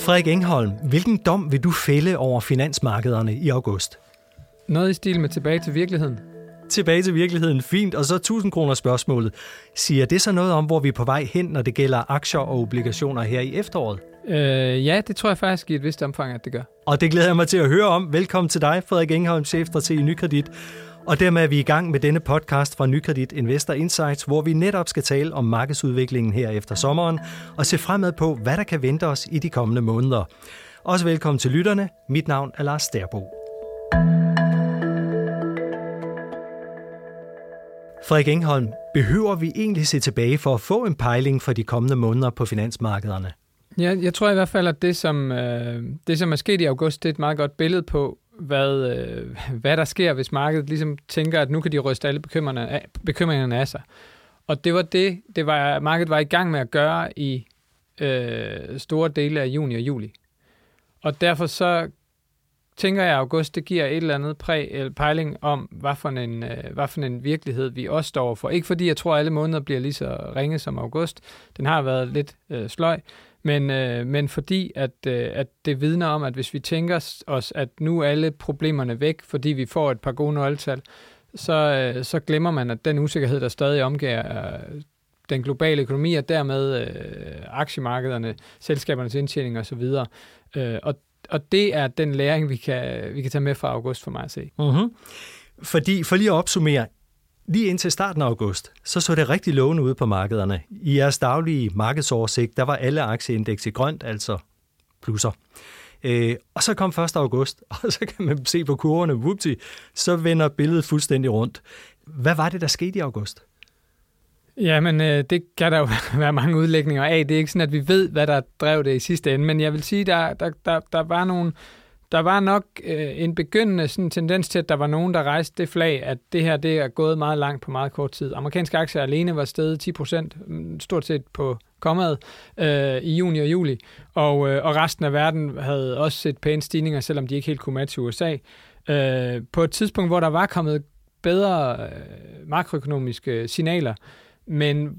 Frederik Engholm, hvilken dom vil du fælde over finansmarkederne i august? Noget i stil med tilbage til virkeligheden. Tilbage til virkeligheden, fint. Og så 1000 kroner spørgsmålet. Siger det så noget om, hvor vi er på vej hen, når det gælder aktier og obligationer her i efteråret? Øh, ja, det tror jeg faktisk i et vist omfang, at det gør. Og det glæder jeg mig til at høre om. Velkommen til dig, Frederik Engholm, chefstrateg i Nykredit. Og dermed er vi i gang med denne podcast fra Nykredit Investor Insights, hvor vi netop skal tale om markedsudviklingen her efter sommeren og se fremad på, hvad der kan vente os i de kommende måneder. Også velkommen til lytterne. Mit navn er Lars Sterbo. Frederik Engholm, behøver vi egentlig se tilbage for at få en pejling for de kommende måneder på finansmarkederne? Ja, jeg tror i hvert fald, at det som, øh, det, som er sket i august, det er et meget godt billede på, hvad, øh, hvad der sker, hvis markedet ligesom tænker, at nu kan de ryste alle bekymringerne af, bekymringerne af sig. Og det var det, det var, markedet var i gang med at gøre i øh, store dele af juni og juli. Og derfor så tænker jeg, at august det giver et eller andet præg, eller øh, pejling om, hvad for, en, øh, hvad for en virkelighed vi også står for. Ikke fordi jeg tror, at alle måneder bliver lige så ringe som august. Den har været lidt øh, sløj. Men, øh, men fordi at, øh, at det vidner om, at hvis vi tænker os, at nu er alle problemerne væk, fordi vi får et par gode nøgletal, så, øh, så glemmer man, at den usikkerhed, der stadig omgiver øh, den globale økonomi, og dermed øh, aktiemarkederne, selskabernes indtjening osv. Øh, og, og det er den læring, vi kan, vi kan tage med fra august for mig at se. Mm-hmm. Fordi, for lige at opsummere, Lige indtil starten af august, så så det rigtig lovende ud på markederne. I jeres daglige markedsoversigt, der var alle aktieindeks i grønt, altså plusser. Øh, og så kom 1. august, og så kan man se på kurverne, whoopty, så vender billedet fuldstændig rundt. Hvad var det, der skete i august? Jamen, øh, det kan der jo være mange udlægninger af. Det er ikke sådan, at vi ved, hvad der drev det i sidste ende, men jeg vil sige, der, der, der, der var nogle der var nok øh, en begyndende sådan, tendens til, at der var nogen, der rejste det flag, at det her det er gået meget langt på meget kort tid. Amerikanske aktier alene var steget 10 procent, mm, stort set på kommet øh, i juni og juli, og, øh, og resten af verden havde også set pæne stigninger, selvom de ikke helt kunne matche USA. Øh, på et tidspunkt, hvor der var kommet bedre øh, makroøkonomiske signaler, men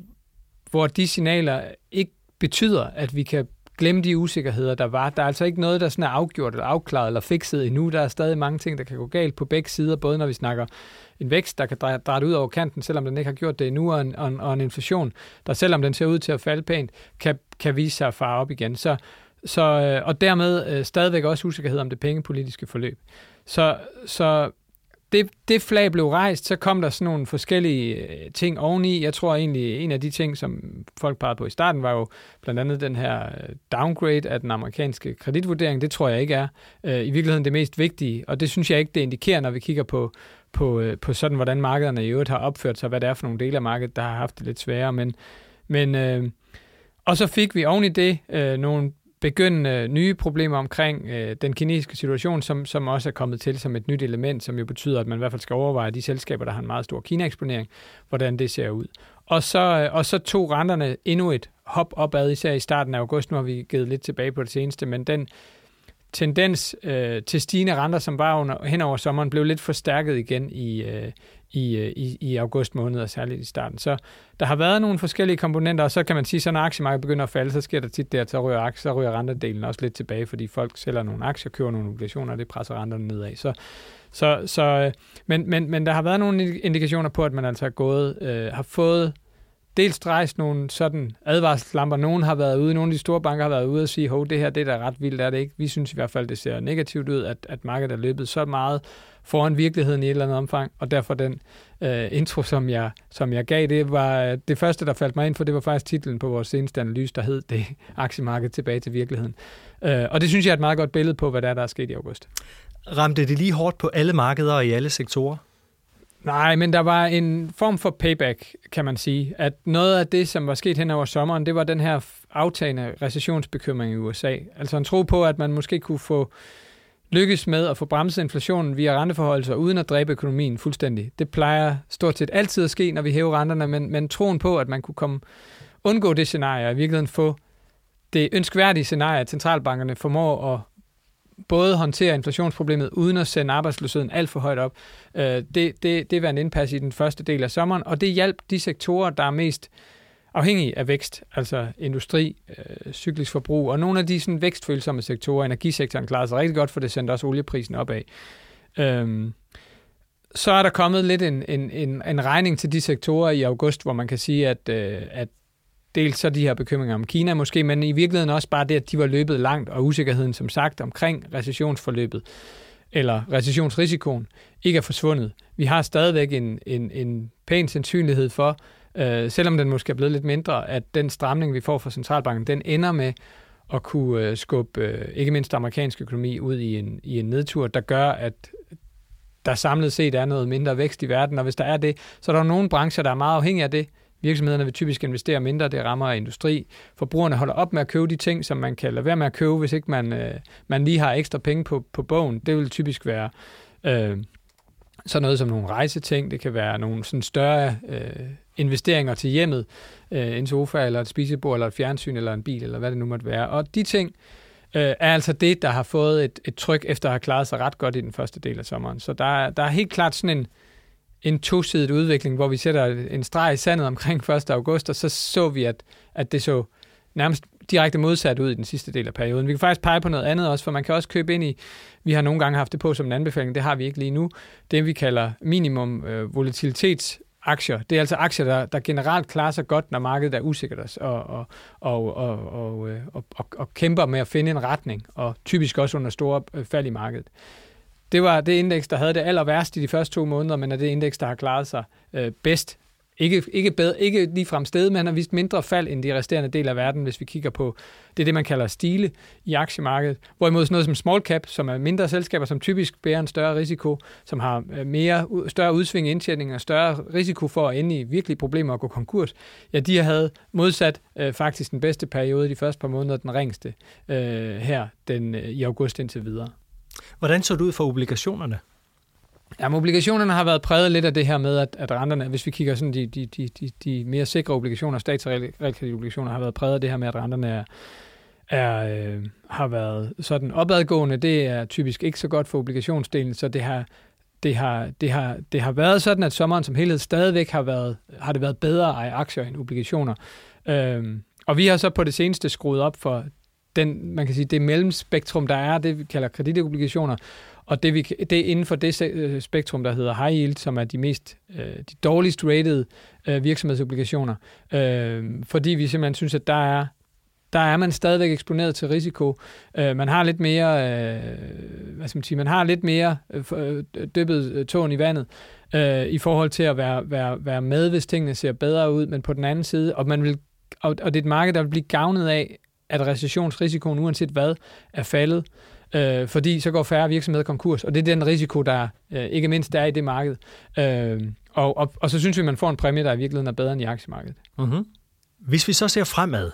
hvor de signaler ikke betyder, at vi kan glemme de usikkerheder, der var. Der er altså ikke noget, der sådan er afgjort eller afklaret eller fikset endnu. Der er stadig mange ting, der kan gå galt på begge sider, både når vi snakker en vækst, der kan dreje, ud over kanten, selvom den ikke har gjort det endnu, og en, og en, og en inflation, der selvom den ser ud til at falde pænt, kan, kan vise sig at fare op igen. Så, så, øh, og dermed øh, stadigvæk også usikkerhed om det pengepolitiske forløb. Så, så det, det flag blev rejst, så kom der sådan nogle forskellige øh, ting oveni. Jeg tror egentlig, en af de ting, som folk pegede på i starten, var jo blandt andet den her øh, downgrade af den amerikanske kreditvurdering. Det tror jeg ikke er øh, i virkeligheden det mest vigtige, og det synes jeg ikke, det indikerer, når vi kigger på, på, øh, på sådan, hvordan markederne i øvrigt har opført sig, hvad det er for nogle dele af markedet, der har haft det lidt sværere. Men, men øh, og så fik vi oven i det øh, nogle begyndende øh, nye problemer omkring øh, den kinesiske situation, som, som også er kommet til som et nyt element, som jo betyder, at man i hvert fald skal overveje de selskaber, der har en meget stor Kina-eksponering, hvordan det ser ud. Og så, øh, og så tog renterne endnu et hop opad, især i starten af august. Nu har vi givet lidt tilbage på det seneste, men den tendens øh, til stigende renter, som var under, hen over sommeren, blev lidt forstærket igen i, øh, i, øh, i, i august måned, og særligt i starten. Så der har været nogle forskellige komponenter, og så kan man sige, så når aktiemarkedet begynder at falde, så sker der tit det, at så ryger, aktier, så ryger renterdelen også lidt tilbage, fordi folk sælger nogle aktier, køber nogle obligationer, og det presser renterne nedad. Så, så, så, øh, men, men, men der har været nogle indikationer på, at man altså er gået, øh, har fået dels rejst nogle sådan advarselslamper. Nogen har været ude, nogle af de store banker har været ude og sige, at det her det er da ret vildt, er det ikke? Vi synes i hvert fald, det ser negativt ud, at, at markedet er løbet så meget foran virkeligheden i et eller andet omfang, og derfor den øh, intro, som jeg, som jeg gav, det var det første, der faldt mig ind for, det var faktisk titlen på vores seneste analyse, der hed det aktiemarked tilbage til virkeligheden. Øh, og det synes jeg er et meget godt billede på, hvad der er, der er sket i august. Ramte det lige hårdt på alle markeder og i alle sektorer? Nej, men der var en form for payback, kan man sige. At noget af det, som var sket hen over sommeren, det var den her aftagende recessionsbekymring i USA. Altså en tro på, at man måske kunne få lykkes med at få bremset inflationen via renteforholdelser uden at dræbe økonomien fuldstændig. Det plejer stort set altid at ske, når vi hæver renterne, men, men troen på, at man kunne komme, undgå det scenarie og i virkeligheden få det ønskværdige scenarie, at centralbankerne formår at både håndtere inflationsproblemet uden at sende arbejdsløsheden alt for højt op. Øh, det, det, det var en indpas i den første del af sommeren, og det hjalp de sektorer, der er mest afhængige af vækst, altså industri, øh, cyklisk forbrug, og nogle af de sådan, vækstfølsomme sektorer, energisektoren klarede sig rigtig godt, for det sendte også olieprisen opad. Øhm, så er der kommet lidt en, en, en, en regning til de sektorer i august, hvor man kan sige, at, øh, at dels så de her bekymringer om Kina måske, men i virkeligheden også bare det, at de var løbet langt, og usikkerheden som sagt omkring recessionsforløbet, eller recessionsrisikoen, ikke er forsvundet. Vi har stadigvæk en, en, en pæn sandsynlighed for, øh, selvom den måske er blevet lidt mindre, at den stramning, vi får fra centralbanken, den ender med at kunne øh, skubbe øh, ikke mindst amerikansk økonomi ud i en, i en nedtur, der gør, at der samlet set er noget mindre vækst i verden, og hvis der er det, så er der nogle brancher, der er meget afhængige af det. Virksomhederne vil typisk investere mindre, det rammer industri. Forbrugerne holder op med at købe de ting, som man kan lade være med at købe, hvis ikke man, øh, man lige har ekstra penge på, på bogen. Det vil typisk være øh, sådan noget som nogle rejseting, det kan være nogle sådan større øh, investeringer til hjemmet, øh, en sofa eller et spisebord eller et fjernsyn eller en bil eller hvad det nu måtte være. Og de ting øh, er altså det, der har fået et, et tryk efter at have klaret sig ret godt i den første del af sommeren. Så der, der er helt klart sådan en, en tosidig udvikling, hvor vi sætter en streg i sandet omkring 1. august, og så så vi, at, at det så nærmest direkte modsat ud i den sidste del af perioden. Vi kan faktisk pege på noget andet også, for man kan også købe ind i, vi har nogle gange haft det på som en anbefaling, det har vi ikke lige nu, det vi kalder minimum øh, volatilitets aktier. Det er altså aktier, der, der generelt klarer sig godt, når markedet er usikkert og, og, og, og, og, og, øh, og, og kæmper med at finde en retning, og typisk også under store øh, fald i markedet. Det var det indeks, der havde det aller værst i de første to måneder, men er det indeks, der har klaret sig øh, bedst ikke, ikke, bedre, ikke ligefrem sted, men han har vist mindre fald end de resterende dele af verden, hvis vi kigger på, det er det, man kalder stile i aktiemarkedet. Hvorimod sådan noget som small cap, som er mindre selskaber, som typisk bærer en større risiko, som har øh, mere, større udsving i indtjening og større risiko for at ende i virkelige problemer og gå konkurs, ja, de havde modsat øh, faktisk den bedste periode de første par måneder, den ringeste øh, her den, øh, i august indtil videre. Hvordan så det ud for obligationerne? Ja, obligationerne har været præget lidt af det her med, at, at renterne, hvis vi kigger sådan de, de, de, de, de mere sikre obligationer, stats- og realkreditobligationer, har været præget af det her med, at renterne er, er, øh, har været sådan opadgående. Det er typisk ikke så godt for obligationsdelen, så det har, det har, det har, det har været sådan, at sommeren som helhed stadigvæk har, været, har det været bedre at eje aktier end obligationer. Øh, og vi har så på det seneste skruet op for den, man kan sige, det mellemspektrum, der er, det vi kalder kreditobligationer, og det, vi, det er inden for det øh, spektrum, der hedder high yield, som er de mest øh, de dårligst rated øh, virksomhedsobligationer, øh, fordi vi simpelthen synes, at der er der er man stadigvæk eksponeret til risiko. Øh, man har lidt mere, øh, hvad skal man sige, man har lidt mere øh, øh dyppet øh, tåen i vandet øh, i forhold til at være, være, være med, hvis tingene ser bedre ud, men på den anden side, og man vil og, og det er et marked, der vil blive gavnet af, at recessionsrisikoen, uanset hvad, er faldet øh, fordi så går færre virksomheder konkurs, og det er den risiko, der øh, ikke mindst er i det marked. Øh, og, og, og så synes vi, man får en præmie, der i virkeligheden er bedre end i aktiemarkedet. Mm-hmm. Hvis vi så ser fremad,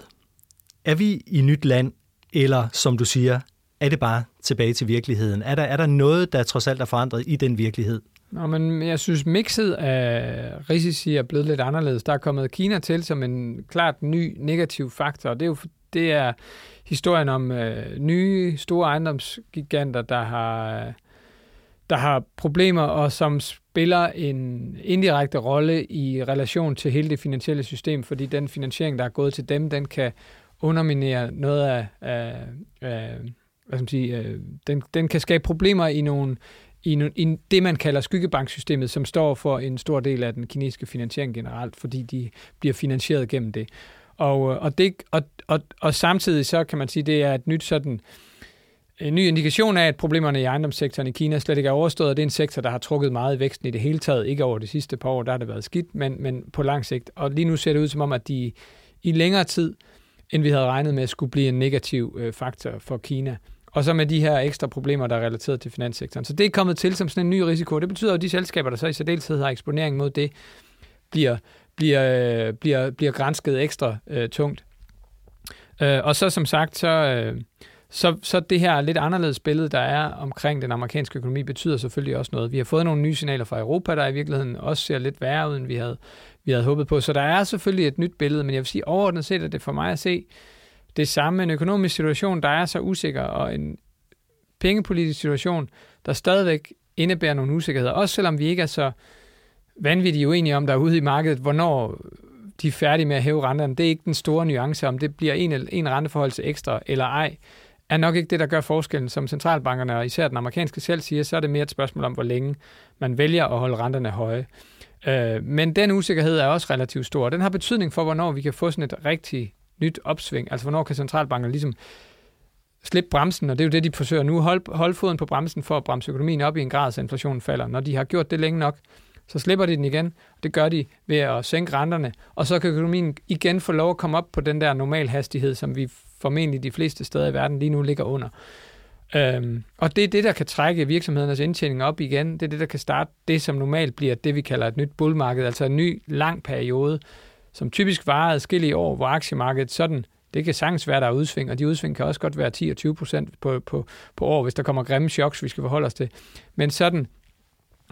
er vi i nyt land, eller som du siger, er det bare tilbage til virkeligheden? Er der, er der noget, der trods alt er forandret i den virkelighed? Nå, men jeg synes, mixet af risici er blevet lidt anderledes. Der er kommet Kina til som en klart ny negativ faktor, og det er jo det er historien om øh, nye store ejendomsgiganter, der har, der har problemer og som spiller en indirekte rolle i relation til hele det finansielle system, fordi den finansiering, der er gået til dem, den kan underminere noget af, af, af hvad skal man sige, øh, den, den kan skabe problemer i nogle i, i det, man kalder skyggebanksystemet, som står for en stor del af den kinesiske finansiering generelt, fordi de bliver finansieret gennem det. Og, øh, og, det, og, og, og samtidig så kan man sige, det er et nyt sådan en ny indikation af, at problemerne i ejendomssektoren i Kina slet ikke er overstået, og det er en sektor, der har trukket meget i væksten i det hele taget. Ikke over de sidste par år, der har det været skidt, men, men på lang sigt. Og lige nu ser det ud som om, at de i længere tid, end vi havde regnet med, skulle blive en negativ øh, faktor for Kina. Og så med de her ekstra problemer, der er relateret til finanssektoren. Så det er kommet til som sådan en ny risiko. Det betyder, at de selskaber, der så i særdeleshed har eksponering mod det, bliver bliver, bliver, bliver grænsket ekstra øh, tungt. Øh, og så som sagt, så, øh, så, så det her lidt anderledes billede, der er omkring den amerikanske økonomi, betyder selvfølgelig også noget. Vi har fået nogle nye signaler fra Europa, der i virkeligheden også ser lidt værre ud, end vi havde, vi havde håbet på. Så der er selvfølgelig et nyt billede, men jeg vil sige, overordnet set er det for mig at se det samme. En økonomisk situation, der er så usikker, og en pengepolitisk situation, der stadigvæk indebærer nogle usikkerheder. Også selvom vi ikke er så vanvittigt uenige om derude i markedet, hvornår de er færdige med at hæve renterne. Det er ikke den store nuance, om det bliver en, en renteforhold til ekstra eller ej, er nok ikke det, der gør forskellen. Som centralbankerne og især den amerikanske selv siger, så er det mere et spørgsmål om, hvor længe man vælger at holde renterne høje. Øh, men den usikkerhed er også relativt stor. Den har betydning for, hvornår vi kan få sådan et rigtig nyt opsving. Altså, hvornår kan centralbankerne ligesom slippe bremsen, og det er jo det, de forsøger nu. Hold, hold foden på bremsen for at bremse økonomien op i en grad, så inflationen falder. Når de har gjort det længe nok, så slipper de den igen. Det gør de ved at sænke renterne, og så kan økonomien igen få lov at komme op på den der normal hastighed, som vi formentlig de fleste steder i verden lige nu ligger under. Øhm, og det er det, der kan trække virksomhedernes indtjening op igen. Det er det, der kan starte det, som normalt bliver det, vi kalder et nyt bullmarked, altså en ny lang periode, som typisk varer adskillige år, hvor aktiemarkedet sådan, det kan sagtens være, der er udsving, og de udsving kan også godt være 10 og 20 procent på, på, på år, hvis der kommer grimme choks, vi skal forholde os til. Men sådan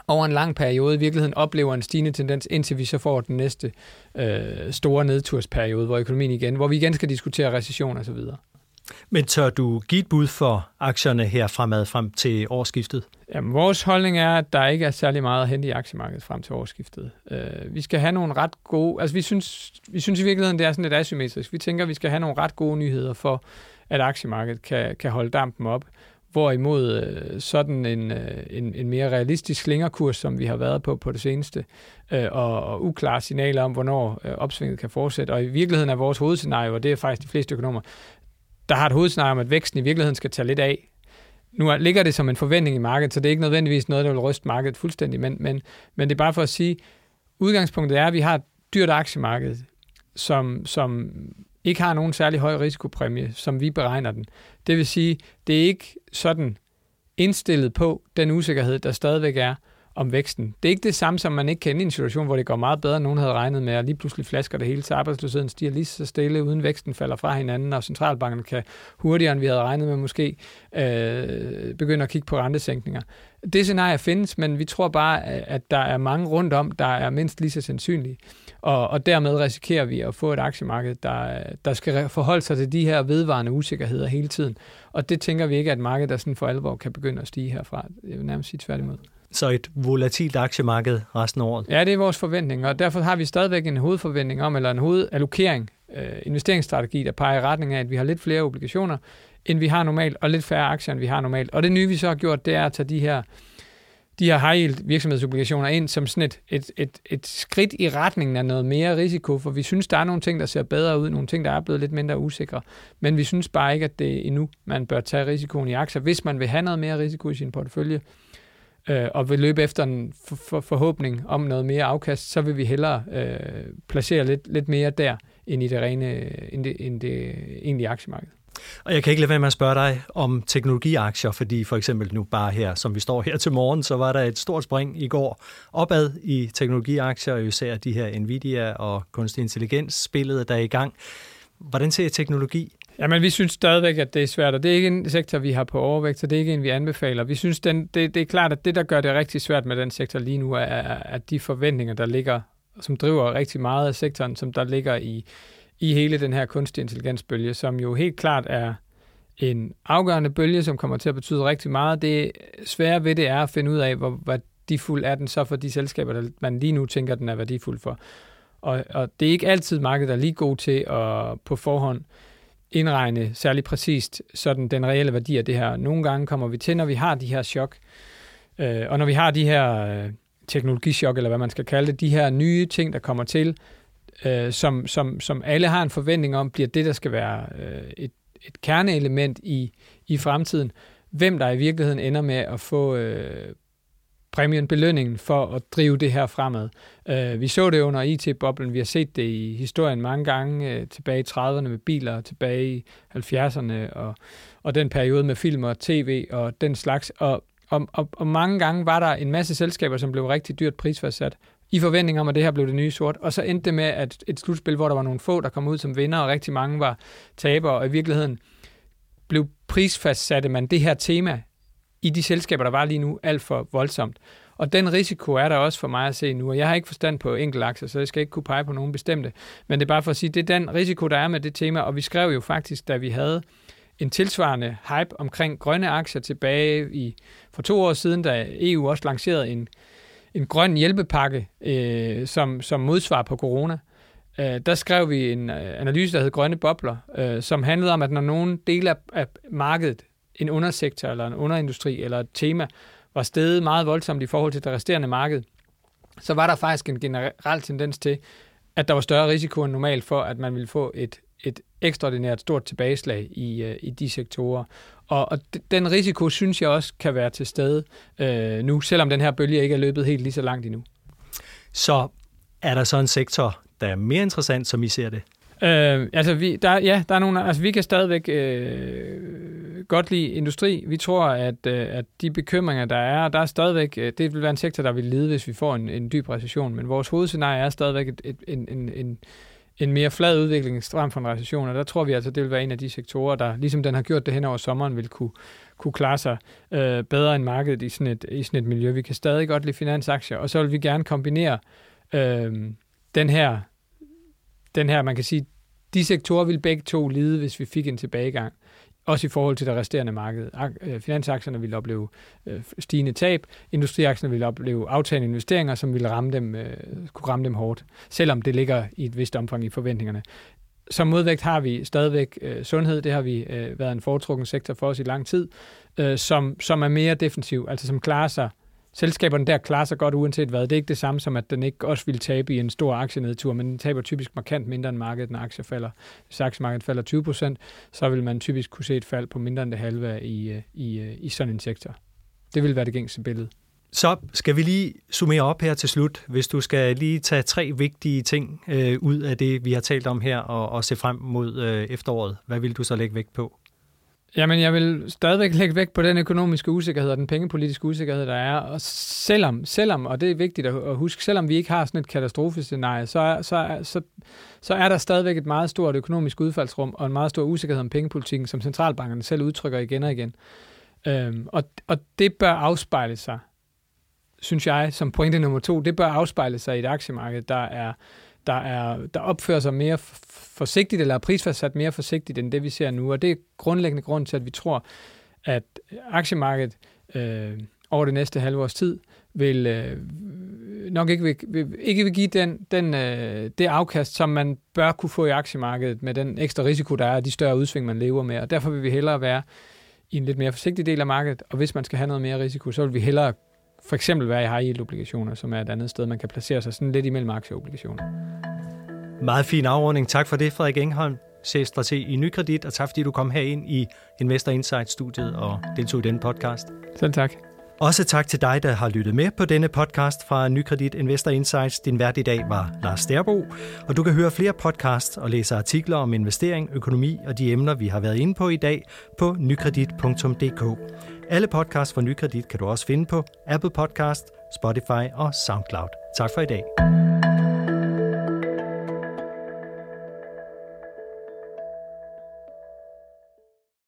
over en lang periode i virkeligheden oplever en stigende tendens, indtil vi så får den næste øh, store nedtursperiode, hvor økonomien igen, hvor vi igen skal diskutere recession og så videre. Men tør du give et bud for aktierne her fremad frem til årsskiftet? Jamen, vores holdning er, at der ikke er særlig meget at hente i aktiemarkedet frem til årsskiftet. Øh, vi skal have nogle ret gode... Altså, vi synes, vi synes i virkeligheden, det er sådan lidt asymmetrisk. Vi tænker, at vi skal have nogle ret gode nyheder for, at aktiemarkedet kan, kan holde dampen op. Hvorimod øh, sådan en, øh, en, en mere realistisk slingerkurs, som vi har været på på det seneste, øh, og, og uklare signaler om, hvornår øh, opsvinget kan fortsætte. Og i virkeligheden er vores hovedscenario, og det er faktisk de fleste økonomer, der har et hovedscenario om, at væksten i virkeligheden skal tage lidt af. Nu ligger det som en forventning i markedet, så det er ikke nødvendigvis noget, der vil ryste markedet fuldstændig, men, men, men det er bare for at sige, udgangspunktet er, at vi har et dyrt aktiemarked, som, som ikke har nogen særlig høj risikopræmie, som vi beregner den. Det vil sige, det er ikke sådan indstillet på den usikkerhed, der stadigvæk er om væksten. Det er ikke det samme, som man ikke kan i en situation, hvor det går meget bedre, end nogen havde regnet med, og lige pludselig flasker det hele, så arbejdsløsheden stiger lige så stille, uden væksten falder fra hinanden, og centralbankerne kan hurtigere, end vi havde regnet med måske, øh, begynde at kigge på rentesænkninger. Det scenarie findes, men vi tror bare, at der er mange rundt om, der er mindst lige så sandsynlige. Og, og dermed risikerer vi at få et aktiemarked, der, der skal forholde sig til de her vedvarende usikkerheder hele tiden. Og det tænker vi ikke at et marked, der sådan for alvor kan begynde at stige herfra. Jeg vil nærmest sige tværtimod. Så et volatilt aktiemarked resten af året? Ja, det er vores forventning, og derfor har vi stadigvæk en hovedforventning om, eller en hovedallokering, øh, investeringsstrategi, der peger i retning af, at vi har lidt flere obligationer, end vi har normalt, og lidt færre aktier, end vi har normalt. Og det nye, vi så har gjort, det er at tage de her de her high yield virksomhedsobligationer ind som sådan et, et, et, et skridt i retningen af noget mere risiko, for vi synes, der er nogle ting, der ser bedre ud, nogle ting, der er blevet lidt mindre usikre, men vi synes bare ikke, at det er endnu, man bør tage risikoen i aktier, hvis man vil have noget mere risiko i sin portefølje, øh, og vil løbe efter en for, for, forhåbning om noget mere afkast, så vil vi hellere øh, placere lidt, lidt mere der, end i det rene, end det, end det egentlige aktiemarked. Og jeg kan ikke lade være med at spørge dig om teknologiaktier, fordi for eksempel nu bare her, som vi står her til morgen, så var der et stort spring i går opad i teknologiaktier, især de her Nvidia og kunstig intelligens spillet, der er i gang. Hvordan ser teknologi Jamen, vi synes stadigvæk, at det er svært, og det er ikke en sektor, vi har på overvægt, så det er ikke en, vi anbefaler. Vi synes, den, det, det er klart, at det, der gør det rigtig svært med den sektor lige nu, er, at de forventninger, der ligger, som driver rigtig meget af sektoren, som der ligger i, i hele den her kunstig intelligensbølge, som jo helt klart er en afgørende bølge, som kommer til at betyde rigtig meget. Det svære ved det er at finde ud af, hvor værdifuld er den så for de selskaber, der man lige nu tænker, den er værdifuld for. Og, og det er ikke altid markedet, der er lige god til at på forhånd indregne særlig præcist sådan den reelle værdi af det her. Nogle gange kommer vi til, når vi har de her chok, øh, og når vi har de her øh, teknologichok, eller hvad man skal kalde det, de her nye ting, der kommer til, øh, som, som, som alle har en forventning om, bliver det, der skal være øh, et, et kerneelement i, i fremtiden. Hvem der i virkeligheden ender med at få øh, præmien, belønningen for at drive det her fremad. Øh, vi så det under IT-boblen, vi har set det i historien mange gange, øh, tilbage i 30'erne med biler, tilbage i 70'erne, og, og den periode med film og tv og den slags. Og, og, og, og mange gange var der en masse selskaber, som blev rigtig dyrt prisfastsat, i forventning om, at det her blev det nye sort. Og så endte det med at et slutspil, hvor der var nogle få, der kom ud som vinder, og rigtig mange var tabere, og i virkeligheden blev prisfastsatte man det her tema i de selskaber, der var lige nu, alt for voldsomt. Og den risiko er der også for mig at se nu, og jeg har ikke forstand på enkeltaktier, så jeg skal ikke kunne pege på nogen bestemte. Men det er bare for at sige, det er den risiko, der er med det tema, og vi skrev jo faktisk, da vi havde en tilsvarende hype omkring grønne aktier tilbage i for to år siden, da EU også lancerede en, en grøn hjælpepakke øh, som, som modsvar på corona. øh, der skrev vi en øh, analyse, der hed Grønne Bobler, øh, som handlede om, at når nogen dele af, af markedet, en undersektor eller en underindustri eller et tema, var steget meget voldsomt i forhold til det resterende marked, så var der faktisk en generel tendens til, at der var større risiko end normalt for, at man ville få et, et ekstraordinært stort tilbageslag i, øh, i de sektorer. Og, og den risiko synes jeg også kan være til stede øh, nu, selvom den her bølge ikke er løbet helt lige så langt endnu. Så er der så en sektor, der er mere interessant, som I ser det? Øh, altså, vi, der, ja, der er nogle, altså, vi kan stadigvæk øh, godt lide industri. Vi tror, at, øh, at de bekymringer, der er, der er stadigvæk, øh, det vil være en sektor, der vil lide, hvis vi får en, en dyb recession. Men vores hovedscenarie er stadigvæk et, et, en, en, en, en mere flad udvikling frem for en recession, og der tror vi altså, det vil være en af de sektorer, der, ligesom den har gjort det hen over sommeren, vil kunne, kunne klare sig øh, bedre end markedet i sådan, et, i sådan et miljø. Vi kan stadig godt lide finansaktier, og så vil vi gerne kombinere øh, den her den her, man kan sige, de sektorer vil begge to lide, hvis vi fik en tilbagegang. Også i forhold til det resterende marked. Øh, finansaktierne vil opleve øh, stigende tab. Industriaktierne vil opleve aftagende investeringer, som vil ramme dem, øh, kunne ramme dem hårdt, selvom det ligger i et vist omfang i forventningerne. Som modvægt har vi stadigvæk sundhed. Det har vi været en foretrukken sektor for os i lang tid, som, som er mere defensiv, altså som klarer sig selskaberne der klarer sig godt uanset hvad. Det er ikke det samme som, at den ikke også vil tabe i en stor aktienedtur, men den taber typisk markant mindre end markedet, når aktier falder. Hvis aktiemarkedet falder 20%, så vil man typisk kunne se et fald på mindre end det halve i, øh, i, øh, i sådan en sektor. Det vil være det gængse billede. Så skal vi lige summere op her til slut. Hvis du skal lige tage tre vigtige ting øh, ud af det, vi har talt om her, og, og se frem mod øh, efteråret, hvad vil du så lægge vægt på? Jamen, jeg vil stadigvæk lægge vægt på den økonomiske usikkerhed og den pengepolitiske usikkerhed, der er. Og selvom, selvom og det er vigtigt at huske, selvom vi ikke har sådan et katastrofescenarie, så er, så, er, så, så er der stadigvæk et meget stort økonomisk udfaldsrum og en meget stor usikkerhed om pengepolitikken, som centralbankerne selv udtrykker igen og igen. Øhm, og, og det bør afspejle sig, synes jeg, som pointe nummer to, det bør afspejle sig i et aktiemarked, der er der, er, der opfører sig mere forsigtigt, eller er prisfastsat mere forsigtigt, end det vi ser nu. Og det er grundlæggende grund til, at vi tror, at aktiemarkedet øh, over det næste halve års tid vil øh, nok ikke vil, vil, ikke vil give den, den, øh, det afkast, som man bør kunne få i aktiemarkedet med den ekstra risiko, der er, og de større udsving, man lever med. Og derfor vil vi hellere være i en lidt mere forsigtig del af markedet, og hvis man skal have noget mere risiko, så vil vi hellere for eksempel være i high yield obligationer, som er et andet sted, man kan placere sig sådan lidt imellem aktieobligationer. Meget fin afrunding. Tak for det, Frederik Engholm, chefstrateg i Nykredit, og tak fordi du kom herind i Investor Insight-studiet og deltog i denne podcast. Selv tak. Også tak til dig, der har lyttet med på denne podcast fra Nykredit Investor Insights. Din vært i dag var Lars Sterbo, og du kan høre flere podcasts og læse artikler om investering, økonomi og de emner, vi har været inde på i dag på nykredit.dk. Alle podcasts fra Nykredit kan du også finde på Apple Podcast, Spotify og SoundCloud. Tak for i dag.